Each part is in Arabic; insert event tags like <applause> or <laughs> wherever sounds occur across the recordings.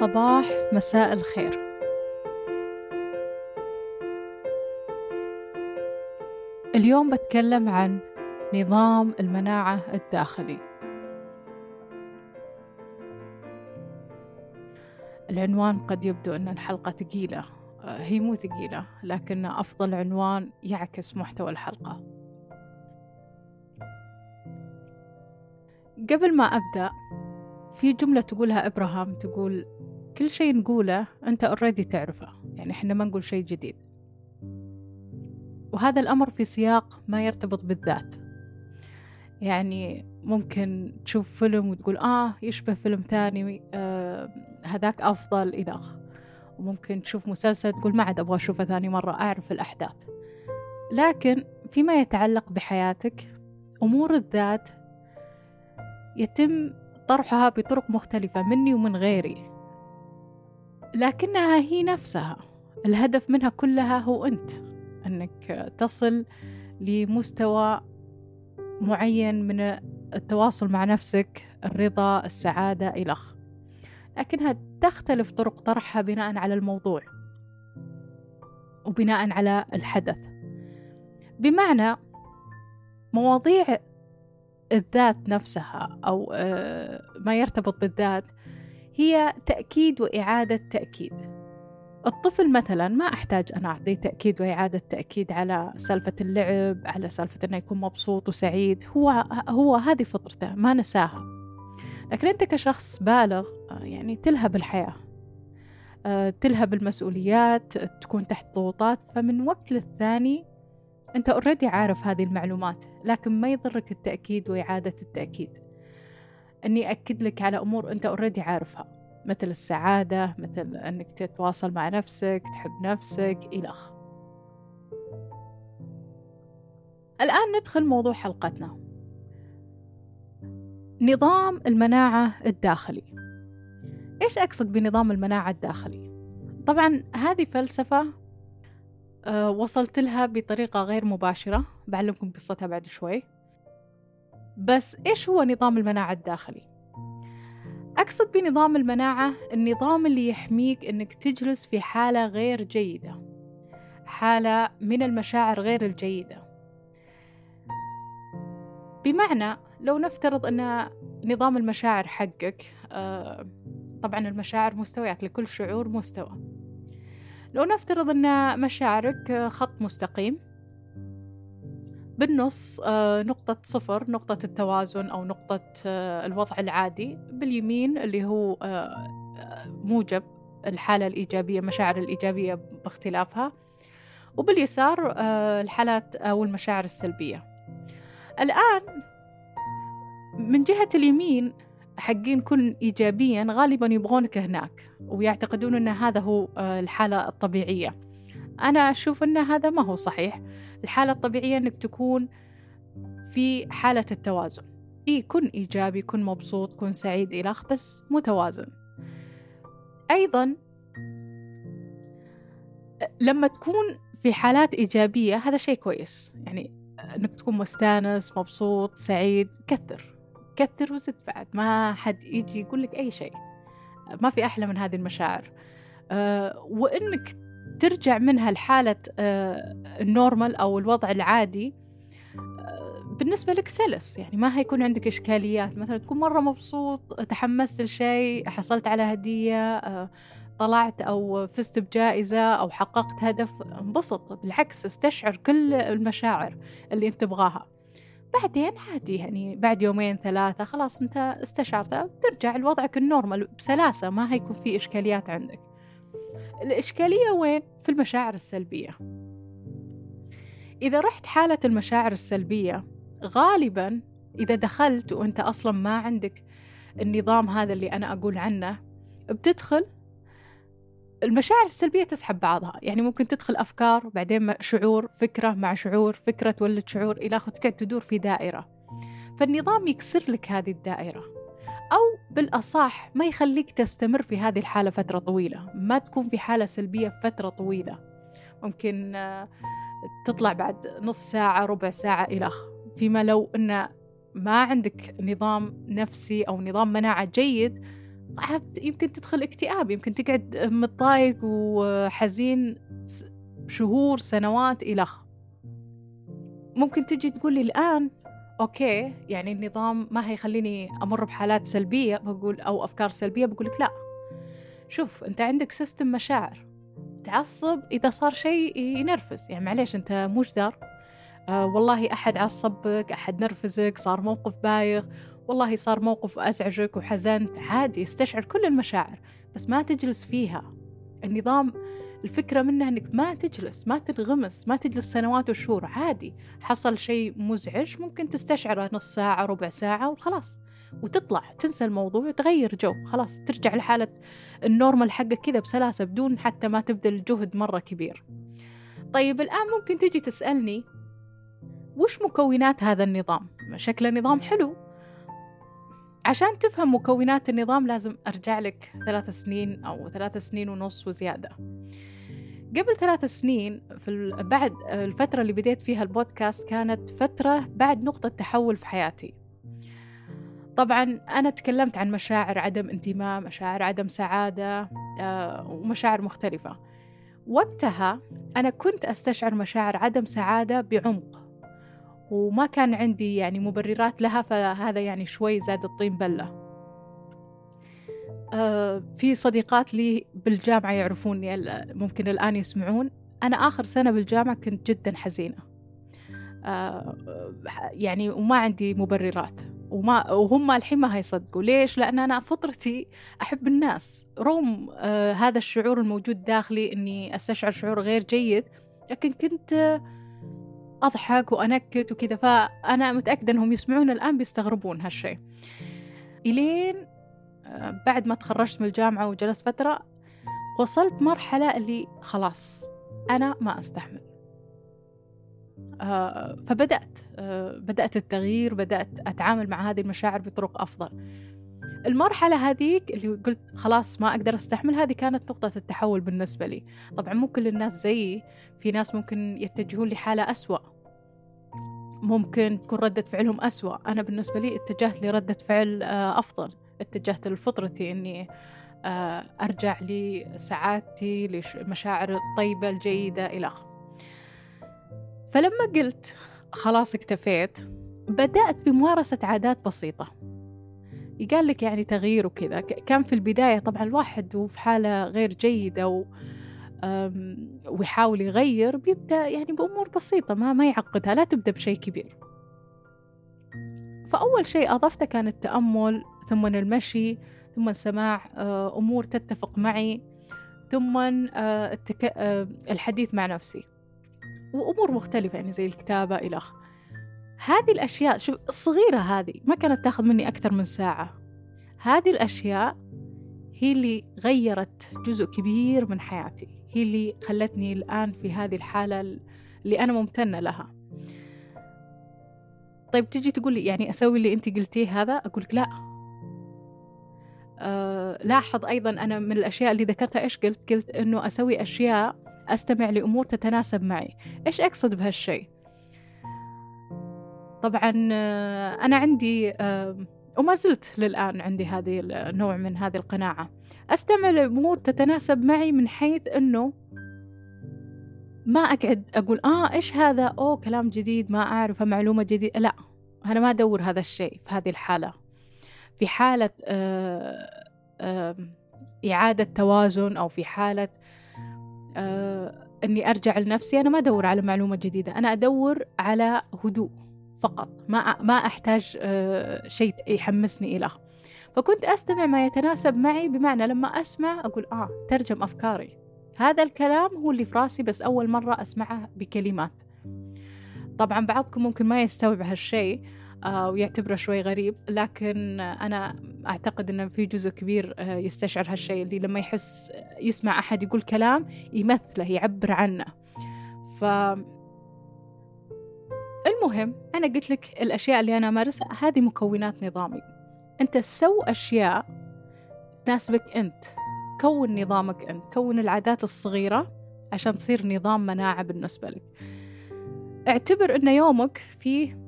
صباح مساء الخير. اليوم بتكلم عن نظام المناعة الداخلي. العنوان قد يبدو أن الحلقة ثقيلة. هي مو ثقيلة لكن أفضل عنوان يعكس محتوى الحلقة. قبل ما أبدأ في جملة تقولها إبراهام تقول كل شيء نقوله أنت أوريدي تعرفه يعني إحنا ما نقول شيء جديد. وهذا الأمر في سياق ما يرتبط بالذات. يعني ممكن تشوف فيلم وتقول آه يشبه فيلم ثاني آه هذاك أفضل إلى آخره. وممكن تشوف مسلسل تقول ما عاد أبغى أشوفه ثاني مرة أعرف الأحداث. لكن فيما يتعلق بحياتك أمور الذات يتم طرحها بطرق مختلفة مني ومن غيري. لكنها هي نفسها. الهدف منها كلها هو أنت. أنك تصل لمستوى معين من التواصل مع نفسك الرضا السعادة إلى لكنها تختلف طرق طرحها بناء على الموضوع وبناء على الحدث. بمعنى مواضيع الذات نفسها أو ما يرتبط بالذات هي تأكيد وإعادة تأكيد. الطفل مثلا ما أحتاج أنا أعطيه تأكيد وإعادة تأكيد على سالفة اللعب على سالفة أنه يكون مبسوط وسعيد. هو هو هذه فطرته ما نساها. لكن أنت كشخص بالغ يعني تلهب الحياة تلهب المسؤوليات تكون تحت ضغوطات. فمن وقت للثاني أنت أوريدي عارف هذه المعلومات لكن ما يضرك التأكيد وإعادة التأكيد. أني أكد لك على أمور أنت أوريدي عارفها مثل السعادة مثل أنك تتواصل مع نفسك تحب نفسك إلى الآن ندخل موضوع حلقتنا. نظام المناعة الداخلي. إيش أقصد بنظام المناعة الداخلي؟ طبعا هذه فلسفة أه وصلت لها بطريقة غير مباشرة بعلمكم قصتها بعد شوي. بس إيش هو نظام المناعة الداخلي؟ أقصد بنظام المناعة النظام اللي يحميك إنك تجلس في حالة غير جيدة حالة من المشاعر غير الجيدة بمعنى لو نفترض أن نظام المشاعر حقك أه طبعا المشاعر مستويات لكل شعور مستوى لو نفترض أن مشاعرك خط مستقيم بالنص نقطة صفر نقطة التوازن أو نقطة الوضع العادي. باليمين اللي هو موجب الحالة الإيجابية مشاعر الإيجابية باختلافها. وباليسار الحالات أو المشاعر السلبية. الآن من جهة اليمين حقين كن إيجابيا غالبا يبغونك هناك ويعتقدون أن هذا هو الحالة الطبيعية. أنا أشوف أن هذا ما هو صحيح. الحالة الطبيعية أنك تكون في حالة التوازن. إيه كن إيجابي كن مبسوط كن سعيد إلخ بس متوازن. أيضا لما تكون في حالات إيجابية هذا شيء كويس. يعني أنك تكون مستانس مبسوط سعيد كثر. كثر وزد بعد. ما حد يجي يقول لك أي شيء. ما في أحلى من هذه المشاعر. أه وإنك ترجع منها لحالة أه النورمال أو الوضع العادي أه بالنسبة لك سلس. يعني ما هيكون عندك إشكاليات. مثلا تكون مرة مبسوط تحمست لشيء حصلت على هدية أه طلعت أو فزت بجائزة أو حققت هدف انبسط. بالعكس استشعر كل المشاعر اللي أنت تبغاها. بعدين عادي يعني بعد يومين ثلاثة خلاص أنت استشعرتها بترجع لوضعك النورمال بسلاسة. ما هيكون في إشكاليات عندك. الإشكالية وين؟ في المشاعر السلبية. إذا رحت حالة المشاعر السلبية غالبا إذا دخلت وأنت أصلا ما عندك النظام هذا اللي أنا أقول عنه بتدخل المشاعر السلبية تسحب بعضها. يعني ممكن تدخل أفكار بعدين شعور فكرة مع شعور فكرة تولد شعور إلى آخره تقعد تدور في دائرة. فالنظام يكسر لك هذه الدائرة. أو بالأصح ما يخليك تستمر في هذه الحالة فترة طويلة. ما تكون في حالة سلبية فترة طويلة. ممكن تطلع بعد نص ساعة ربع ساعة إلى فيما لو أن ما عندك نظام نفسي أو نظام مناعة جيد يمكن تدخل اكتئاب يمكن تقعد متضايق وحزين شهور سنوات إلخ ممكن تجي تقول لي الآن okay يعني النظام ما هيخليني أمر بحالات سلبية بقول أو أفكار سلبية بقول لك لا. شوف أنت عندك system مشاعر. تعصب إذا صار شيء ينرفز. يعني معليش أنت مو جدار آه والله أحد عصبك أحد نرفزك صار موقف بايخ. والله صار موقف أزعجك وحزنت. عادي استشعر كل المشاعر بس ما تجلس فيها. النظام الفكرة منها أنك ما تجلس ما تنغمس ما تجلس سنوات وشهور عادي. حصل شيء مزعج ممكن تستشعره نص ساعة ربع ساعة وخلاص. وتطلع تنسى الموضوع وتغير جو خلاص. ترجع لحالة ال normal حقك كذا بسلاسة بدون حتى ما تبذل جهد مرة كبير. طيب الآن ممكن تجي تسألني وش مكونات هذا النظام؟ شكله نظام حلو. عشان تفهم مكونات النظام لازم أرجع لك ثلاث سنين أو ثلاث سنين ونص وزيادة. قبل ثلاث سنين في بعد الفترة اللي بديت فيها البودكاست كانت فترة بعد نقطة تحول في حياتي. طبعا أنا تكلمت عن مشاعر عدم انتماء مشاعر عدم سعادة آه، ومشاعر مختلفة. وقتها أنا كنت أستشعر مشاعر عدم سعادة بعمق. وما كان عندي يعني مبررات لها فهذا يعني شوي زاد الطين بلة. آه في صديقات لي بالجامعة يعرفوني ممكن الآن يسمعون. أنا آخر سنة بالجامعة كنت جدا حزينة. آه يعني وما عندي مبررات. وما وهم الحين ما هيصدقوا. ليش؟ لأن أنا فطرتي أحب الناس. رغم آه هذا الشعور الموجود داخلي أني أستشعر شعور غير جيد لكن كنت أضحك وأنكت وكذا. فأنا متأكدة أنهم يسمعون الآن بيستغربون هالشيء. إلين بعد ما تخرجت من الجامعة وجلست فترة وصلت مرحلة اللي خلاص أنا ما أستحمل. آه، فبدأت آه، بدأت التغيير بدأت أتعامل مع هذه المشاعر بطرق أفضل. المرحلة هذيك اللي قلت خلاص ما أقدر أستحمل هذه كانت نقطة التحول بالنسبة لي. طبعا مو كل الناس زيي في ناس ممكن يتجهون لحالة أسوأ. ممكن تكون ردة فعلهم أسوأ. أنا بالنسبة لي اتجهت لردة فعل آه، أفضل. اتجهت لفطرتي إني آه، أرجع لسعادتي لمشاعر الطيبة الجيدة إلى آخره. فلما قلت خلاص اكتفيت بدأت بممارسة عادات بسيطة. يقال لك يعني تغيير وكذا. كان في البداية طبعا الواحد وفي حالة غير جيدة و ويحاول يغير بيبدأ يعني بأمور بسيطة ما ما يعقدها لا تبدأ بشيء كبير. فأول شيء أضفته كان التأمل ثم المشي ثم سماع آه، أمور تتفق معي ثم آه،. آه، الحديث مع نفسي. وأمور مختلفة يعني زي الكتابة إلى آخره هذه الأشياء شوف الصغيرة هذه ما كانت تأخذ مني أكثر من ساعة. هذه الأشياء هي اللي غيرت جزء كبير من حياتي. هي اللي خلتني الآن في هذه الحالة اللي أنا ممتنة لها. طيب تجي تقول لي يعني أسوي اللي أنت قلتيه هذا؟ أقول لك لا. أه لاحظ أيضا أنا من الأشياء اللي ذكرتها إيش قلت؟ قلت أنه أسوي أشياء أستمع لأمور تتناسب معي. إيش أقصد بهالشيء؟ طبعا آه، أنا عندي آه، وما زلت للآن عندي هذه النوع من هذه القناعة. أستمع لأمور تتناسب معي من حيث أنه ما أقعد أقول آه إيش هذا؟ أوه كلام جديد ما أعرفه معلومة جديدة. لا أنا ما أدور هذا الشيء في هذه الحالة. في حالة آه إعادة توازن أو في حالة آه أني أرجع لنفسي أنا ما أدور على معلومة جديدة أنا أدور على هدوء فقط ما ما أحتاج آه، شيء يحمسني إلى. فكنت أستمع ما يتناسب معي بمعنى لما أسمع أقول آه ترجم أفكاري. هذا الكلام هو اللي في راسي بس أول مرة أسمعه بكلمات. طبعا بعضكم ممكن ما يستوعب هالشيء ويعتبره شوي غريب. لكن أنا أعتقد أنه في جزء كبير آه يستشعر هالشيء اللي لما يحس يسمع أحد يقول كلام يمثله يعبر عنه. ف المهم أنا قلت لك الأشياء اللي أنا أمارسها هذه مكونات نظامي. أنت سو أشياء تناسبك أنت. كون نظامك أنت كون العادات الصغيرة عشان تصير نظام مناعة بالنسبة لك. اعتبر أن يومك فيه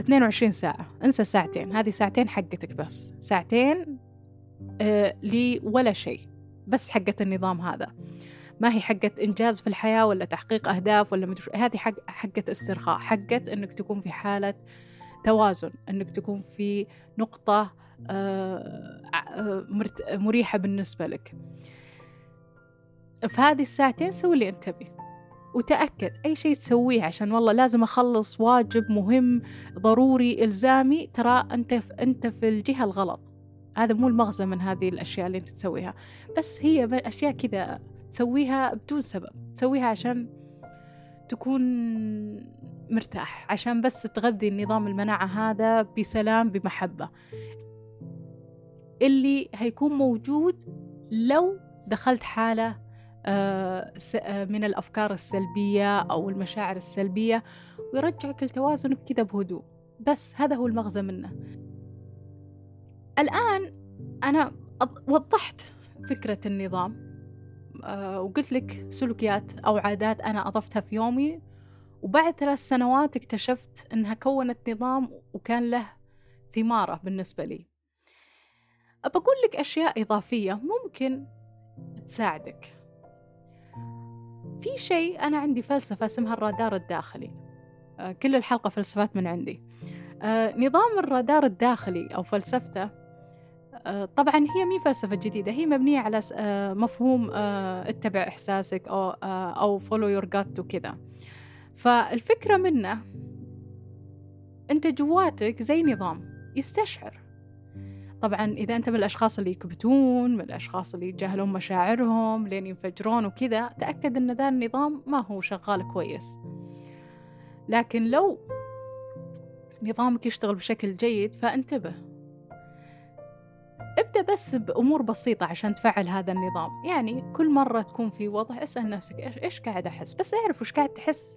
22 ساعة. انسى ساعتين. هذه ساعتين حقتك بس. ساعتين آه لي ولا شيء. بس حقة النظام هذا. ما هي حقة إنجاز في الحياة ولا تحقيق أهداف ولا مدري هذه حق حقة استرخاء. حقة إنك تكون في حالة توازن. إنك تكون في نقطة آه، آه، مريحة بالنسبة لك. في هذه الساعتين سوي اللي أنت تبي. وتأكد أي شيء تسويه عشان والله لازم أخلص واجب مهم ضروري إلزامي. ترى أنت أنت في الجهة الغلط. هذا مو المغزى من هذه الأشياء اللي أنت تسويها. بس هي أشياء كذا تسويها بدون سبب. تسويها عشان تكون مرتاح عشان بس تغذي النظام المناعة هذا بسلام بمحبة. اللي هيكون موجود لو دخلت حالة من الأفكار السلبية أو المشاعر السلبية ويرجعك لتوازنك كذا بهدوء. بس هذا هو المغزى منه. الآن أنا وضحت فكرة النظام. آه، وقلت لك سلوكيات أو عادات أنا أضفتها في يومي. وبعد ثلاث سنوات اكتشفت أنها كونت نظام وكان له ثمارة بالنسبة لي. أقول لك أشياء إضافية ممكن تساعدك. في شيء أنا عندي فلسفة اسمها الرادار الداخلي. آه، كل الحلقة فلسفات من عندي. آه، نظام الرادار الداخلي أو فلسفته آه، طبعا هي مي فلسفة جديدة هي مبنية على مفهوم اتبع إحساسك أو أو follow your gut وكذا. فالفكرة منه أنت جواتك زي نظام يستشعر. طبعا إذا أنت من الأشخاص اللي يكبتون من الأشخاص اللي يتجاهلون مشاعرهم لين ينفجرون وكذا تأكد أن ذا النظام ما هو شغال كويس. لكن لو نظامك يشتغل بشكل جيد فانتبه. ابدأ بس بأمور بسيطة عشان تفعل هذا النظام. يعني كل مرة تكون في وضع اسأل نفسك إيش, إيش قاعد أحس؟ بس اعرف وش قاعد تحس.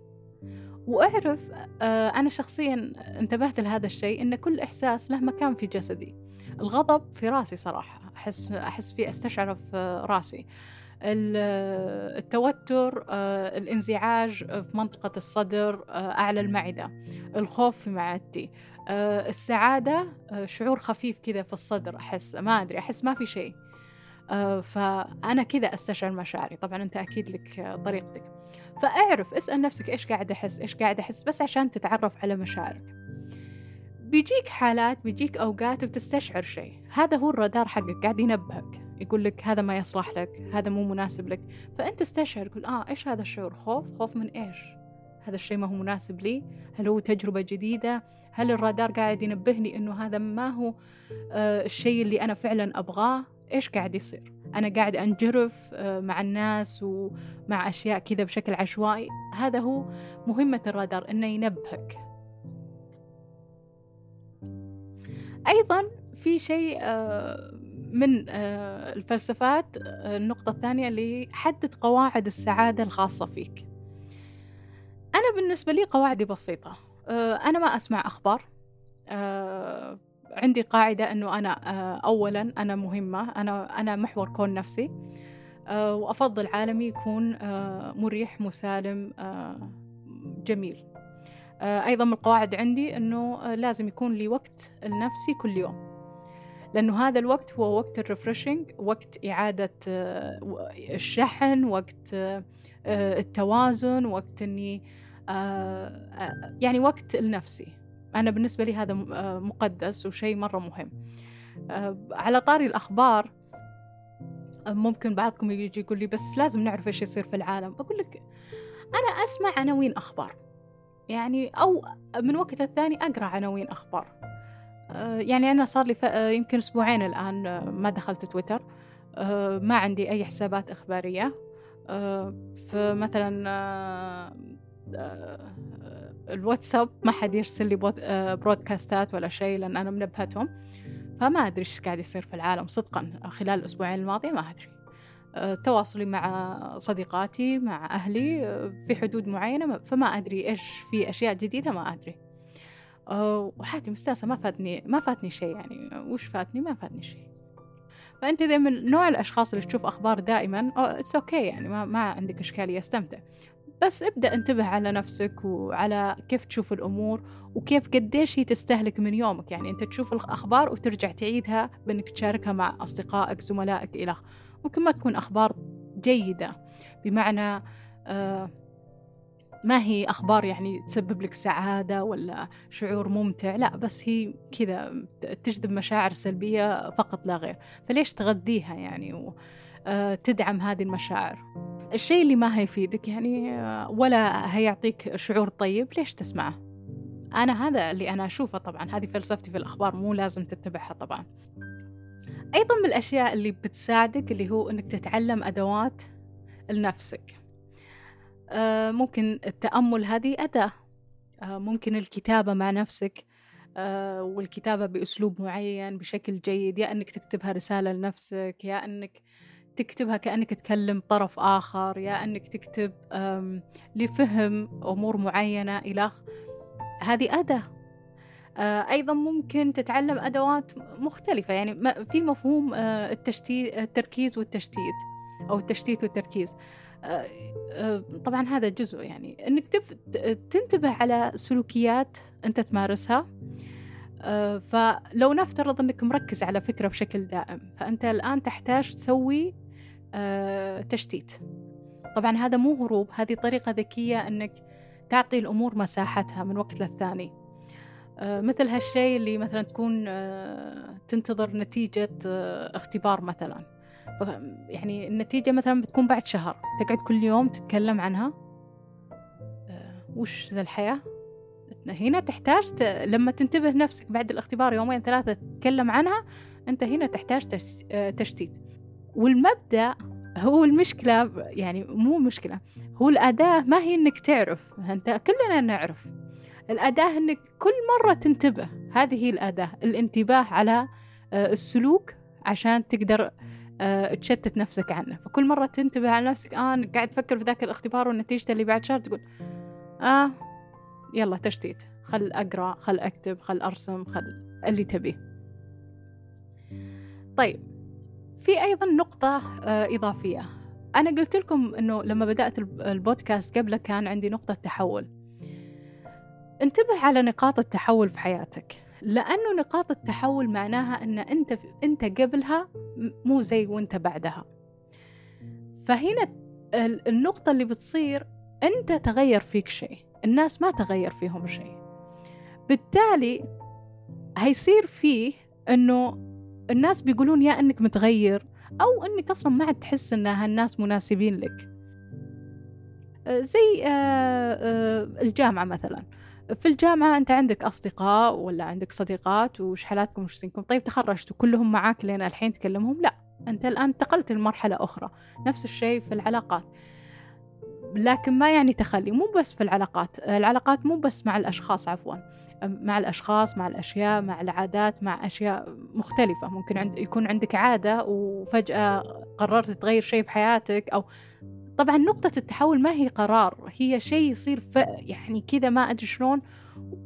وأعرف آه أنا شخصيا انتبهت لهذا الشيء إن كل إحساس له مكان في جسدي. الغضب في راسي صراحة أحس أحس فيه أستشعره في راسي. التوتر آه، الانزعاج في منطقة الصدر آه، أعلى المعدة الخوف في معدتي آه، السعادة شعور خفيف كذا في الصدر أحس ما أدري أحس ما في شيء. فأنا كذا أستشعر مشاعري طبعا أنت أكيد لك طريقتك. فأعرف اسأل نفسك إيش قاعد أحس إيش قاعد أحس بس عشان تتعرف على مشاعرك. بيجيك حالات بيجيك أوقات بتستشعر شيء. هذا هو الرادار حقك قاعد ينبهك. يقول لك هذا ما يصلح لك هذا مو مناسب لك. فأنت استشعر تقول آه إيش هذا الشعور؟ خوف؟ خوف من إيش؟ هذا الشيء ما هو مناسب لي. هل هو تجربة جديدة؟ هل الرادار قاعد ينبهني إنه هذا ما هو آه الشيء اللي أنا فعلا أبغاه؟ إيش قاعد يصير؟ أنا قاعد أنجرف آه مع الناس ومع أشياء كذا بشكل عشوائي. هذا هو مهمة الرادار إنه ينبهك. أيضا في شيء آه، من آه، الفلسفات آه، النقطة الثانية اللي حدد قواعد السعادة الخاصة فيك. أنا بالنسبة لي قواعدي بسيطة. أنا ما أسمع أخبار. عندي قاعدة أنه أنا أولا أنا مهمة أنا أنا محور كون نفسي. وأفضل عالمي يكون مريح مسالم جميل. أيضا من القواعد عندي أنه آه، لازم يكون لي وقت لنفسي كل يوم. لأنه هذا الوقت هو وقت الريفرشنج وقت إعادة آه، الشحن وقت التوازن وقت أني يعني وقت لنفسي. أنا بالنسبة لي هذا مقدس وشيء مرة مهم. على طاري الأخبار ممكن بعضكم يجي يقول لي بس لازم نعرف إيش يصير في العالم. أقول لك أنا أسمع عناوين أخبار. يعني أو من وقت الثاني أقرأ عناوين أخبار آه، يعني أنا صار لي آه، يمكن أسبوعين الآن آه، ما دخلت تويتر. ما عندي أي حسابات إخبارية. فمثلا الواتساب ما حد يرسل لي بودكاستات ولا شيء لأن أنا منبهتهم. فما أدري إيش قاعد يصير في العالم. صدقا خلال الأسبوعين الماضية ما أدري. تواصلي مع صديقاتي مع أهلي في حدود معينة فما أدري إيش في أشياء جديدة ما أدري. وحياتي مستانسة ما فاتني ما فاتني شيء يعني وش فاتني؟ ما فاتني شيء. فأنت إذا من نوع الأشخاص اللي تشوف أخبار دائما it's okay okay يعني ما, ما عندك إشكالية استمتع. بس ابدأ انتبه على نفسك وعلى كيف تشوف الأمور وكيف قديش هي تستهلك من يومك. يعني أنت تشوف الأخبار وترجع تعيدها بأنك تشاركها مع أصدقائك زملائك إلى ممكن ما تكون أخبار جيدة. بمعنى آه ما هي أخبار يعني تسبب لك سعادة ولا شعور ممتع لا بس هي كذا تجذب مشاعر سلبية فقط لا غير. فليش تغذيها يعني وتدعم آه، هذه المشاعر؟ الشيء اللي ما هيفيدك يعني آه، ولا هيعطيك شعور طيب ليش تسمعه؟ أنا هذا اللي أنا أشوفه طبعا. هذه فلسفتي في الأخبار مو لازم تتبعها طبعا. أيضا من الأشياء اللي بتساعدك اللي هو أنك تتعلم أدوات لنفسك. آه، ممكن التأمل هذه أداة. آه، ممكن الكتابة مع نفسك. آه، والكتابة بأسلوب معين بشكل جيد. يا أنك تكتبها رسالة لنفسك يا أنك تكتبها كأنك تكلم طرف آخر يا أنك تكتب لفهم أمور معينة إلى هذه أداة. أيضا ممكن تتعلم أدوات مختلفة يعني في مفهوم التشتيت التركيز والتشتيت أو التشتيت والتركيز. آه، آه، طبعا هذا جزء يعني إنك تنتبه على سلوكيات أنت تمارسها. آه، فلو نفترض إنك مركز على فكرة بشكل دائم فأنت الآن تحتاج تسوي تشتيت. طبعا هذا مو هروب هذه طريقة ذكية إنك تعطي الأمور مساحتها من وقت للثاني. مثل هالشيء اللي مثلا تكون تنتظر نتيجة اختبار مثلا. يعني النتيجة مثلا بتكون بعد شهر. تقعد كل يوم تتكلم عنها. وش ذا الحياة؟ هنا تحتاج ت... لما تنتبه نفسك بعد الاختبار يومين ثلاثة تتكلم عنها أنت هنا تحتاج تش... آه، تشتيت. والمبدأ هو المشكلة يعني مو مشكلة هو الأداة ما هي إنك تعرف أنت كلنا نعرف. الأداة إنك كل مرة تنتبه هذه هي الأداة الانتباه على آه، السلوك عشان تقدر أه تشتت نفسك عنه. فكل مرة تنتبه على نفسك آه قاعد تفكر في ذاك الاختبار والنتيجة اللي بعد شهر تقول آه يلا تشتيت. خل أقرأ خل أكتب خل أرسم خل اللي تبيه طيب في أيضا نقطة آه إضافية. أنا قلت لكم أنه لما بدأت البودكاست قبله كان عندي نقطة تحول. انتبه على نقاط التحول في حياتك. لأنه نقاط التحول معناها أن أنت أنت قبلها مو زي وأنت بعدها. فهنا النقطة اللي بتصير أنت تغير فيك شيء. الناس ما تغير فيهم شيء. بالتالي هيصير فيه أنه الناس بيقولون يا أنك متغير أو أنك أصلا ما عاد تحس أن هالناس مناسبين لك. زي آه، آه، الجامعة مثلا. في الجامعة أنت عندك أصدقاء ولا عندك صديقات وش حالاتكم وش سنكم طيب تخرجتوا كلهم معاك لين الحين تكلمهم؟ لا أنت الآن انتقلت لمرحلة أخرى نفس الشيء في العلاقات. لكن ما يعني تخلي مو بس في العلاقات العلاقات مو بس مع الأشخاص عفوا مع الأشخاص مع الأشياء مع العادات مع أشياء مختلفة. ممكن عند يكون عندك عادة وفجأة قررت تغير شيء في حياتك أو طبعا نقطة التحول ما هي قرار هي شيء يصير ف... يعني كذا ما أدري شلون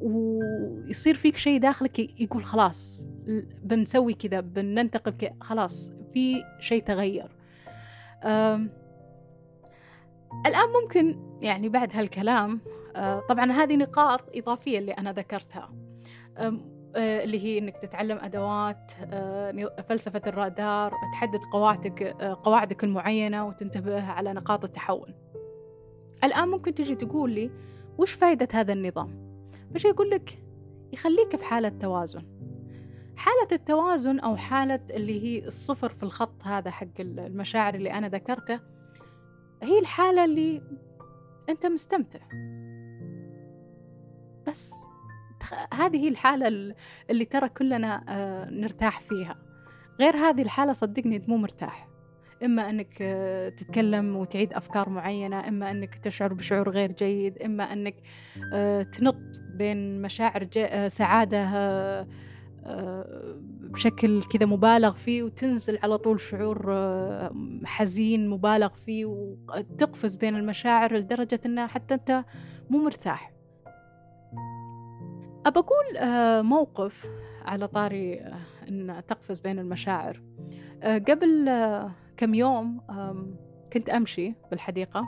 ويصير فيك شيء داخلك يقول خلاص بنسوي كذا بننتقل كذا خلاص في شيء تغير. أم... الآن ممكن يعني بعد هالكلام أه طبعا هذه نقاط إضافية اللي أنا ذكرتها. آه، اللي هي إنك تتعلم أدوات آه، فلسفة الرادار تحدد قواعدك آه، قواعدك المعينة وتنتبه على نقاط التحول. الآن ممكن تجي تقول لي وش فائده هذا النظام؟ مش يقول لك يخليك في حالة توازن. حالة التوازن أو حالة اللي هي الصفر في الخط هذا حق المشاعر اللي أنا ذكرته هي الحالة اللي أنت مستمتع. بس. هذه هي الحالة اللي ترى كلنا آه، نرتاح فيها. غير هذه الحالة صدقني مو مرتاح. إما أنك آه، تتكلم وتعيد أفكار معينة إما أنك تشعر بشعور غير جيد إما أنك آه، تنط بين مشاعر سعادة بشكل كذا مبالغ فيه وتنزل على طول شعور حزين مبالغ فيه وتقفز بين المشاعر لدرجة أنها حتى أنت مو مرتاح. أبى أقول آه، موقف على طاري آه، أن تقفز بين المشاعر. آه، قبل كم يوم كنت أمشي بالحديقة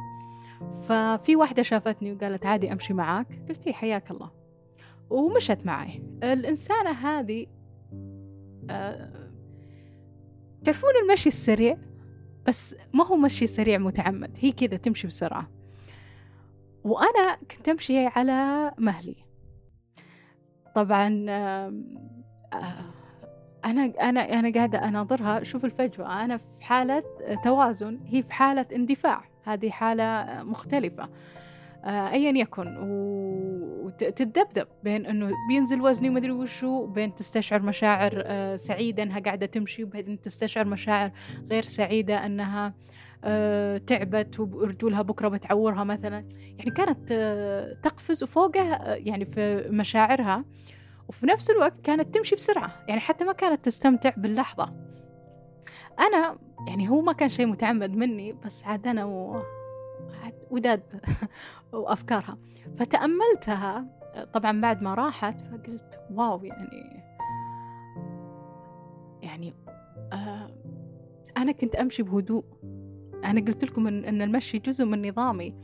ففي واحدة شافتني وقالت عادي أمشي معاك. قلت إيه حياك الله. ومشت معي. الإنسانة هذه تعرفون المشي السريع؟ بس ما هو مشي سريع متعمد. هي كذا تمشي بسرعة. وأنا كنت أمشي على مهلي. طبعا آه أنا أنا أنا قاعدة أناظرها. شوف الفجوة أنا في حالة توازن هي في حالة اندفاع. هذه حالة مختلفة آه، أيا يكن. وتتذبذب بين إنه بينزل وزني ومدري وشو بين تستشعر مشاعر آه، سعيدة إنها قاعدة تمشي وبعدين تستشعر مشاعر غير سعيدة إنها آه، تعبت ورجولها بكرة بتعورها مثلا. يعني كانت تقفز وفوقها يعني في مشاعرها وفي نفس الوقت كانت تمشي بسرعة. يعني حتى ما كانت تستمتع باللحظة. أنا يعني هو ما كان شيء متعمد مني بس عاد أنا و... وداد <laughs> وأفكارها فتأملتها طبعا بعد ما راحت فقلت واو يعني يعني آه أنا كنت أمشي بهدوء. أنا قلت لكم إن, إن المشي جزء من نظامي.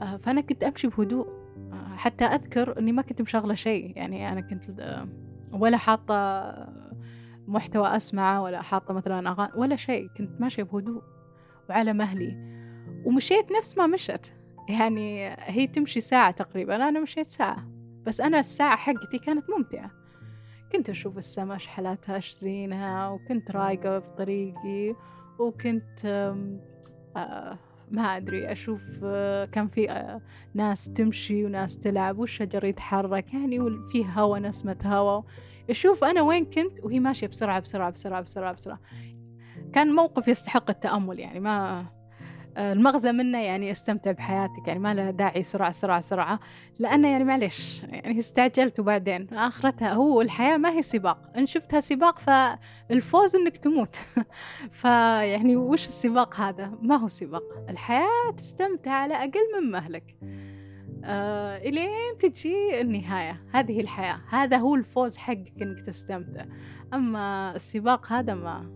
آه فأنا كنت أمشي بهدوء. آه حتى أذكر إني ما كنت مشغلة شيء. يعني أنا كنت آه ولا حاطة محتوى أسمعه ولا حاطة مثلا أغاني ولا شيء. كنت ماشية بهدوء. وعلى مهلي. ومشيت نفس ما مشت. يعني هي تمشي ساعة تقريبا أنا مشيت ساعة. بس أنا الساعة حقتي كانت ممتعة. كنت أشوف السما شحلاتها إيش زينها وكنت رايقة في طريقي وكنت آه ما أدري أشوف آه كان في آه ناس تمشي وناس تلعب والشجر يتحرك يعني وفي هوا نسمة هوا. أشوف أنا وين كنت وهي ماشية بسرعة بسرعة بسرعة بسرعة بسرعة. كان موقف يستحق التأمل يعني ما المغزى منه يعني استمتع بحياتك يعني ما له داعي سرعة سرعة سرعة. لأنه يعني معلش يعني استعجلت وبعدين آخرتها هو الحياة ما هي سباق. إن شفتها سباق فالفوز إنك تموت. <laughs> فيعني وش السباق هذا؟ ما هو سباق. الحياة تستمتع على أقل من مهلك. آه إلين تجي النهاية. هذه الحياة. هذا هو الفوز حقك إنك تستمتع. أما السباق هذا ما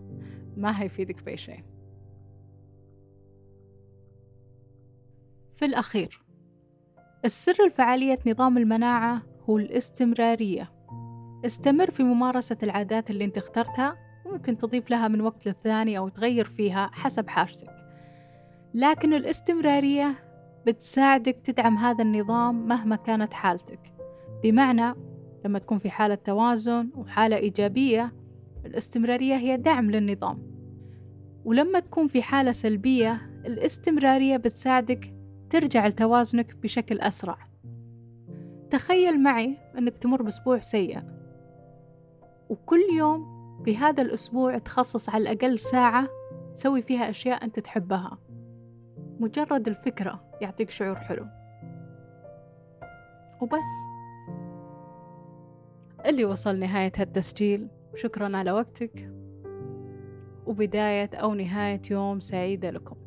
ما هيفيدك بأي شيء. في الأخير. السر لفعالية نظام المناعة هو الاستمرارية. استمر في ممارسة العادات اللي انت اخترتها ممكن تضيف لها من وقت للثاني أو تغير فيها حسب حاجتك. لكن الاستمرارية بتساعدك تدعم هذا النظام مهما كانت حالتك. بمعنى لما تكون في حالة توازن وحالة إيجابية الاستمرارية هي دعم للنظام. ولما تكون في حالة سلبية الاستمرارية بتساعدك ترجع لتوازنك بشكل أسرع. تخيل معي أنك تمر بأسبوع سيء وكل يوم بهذا الأسبوع تخصص على الأقل ساعة تسوي فيها أشياء أنت تحبها. مجرد الفكرة يعطيك شعور حلو. وبس. اللي وصل نهاية هالتسجيل شكرا على وقتك. وبداية أو نهاية يوم سعيدة لكم.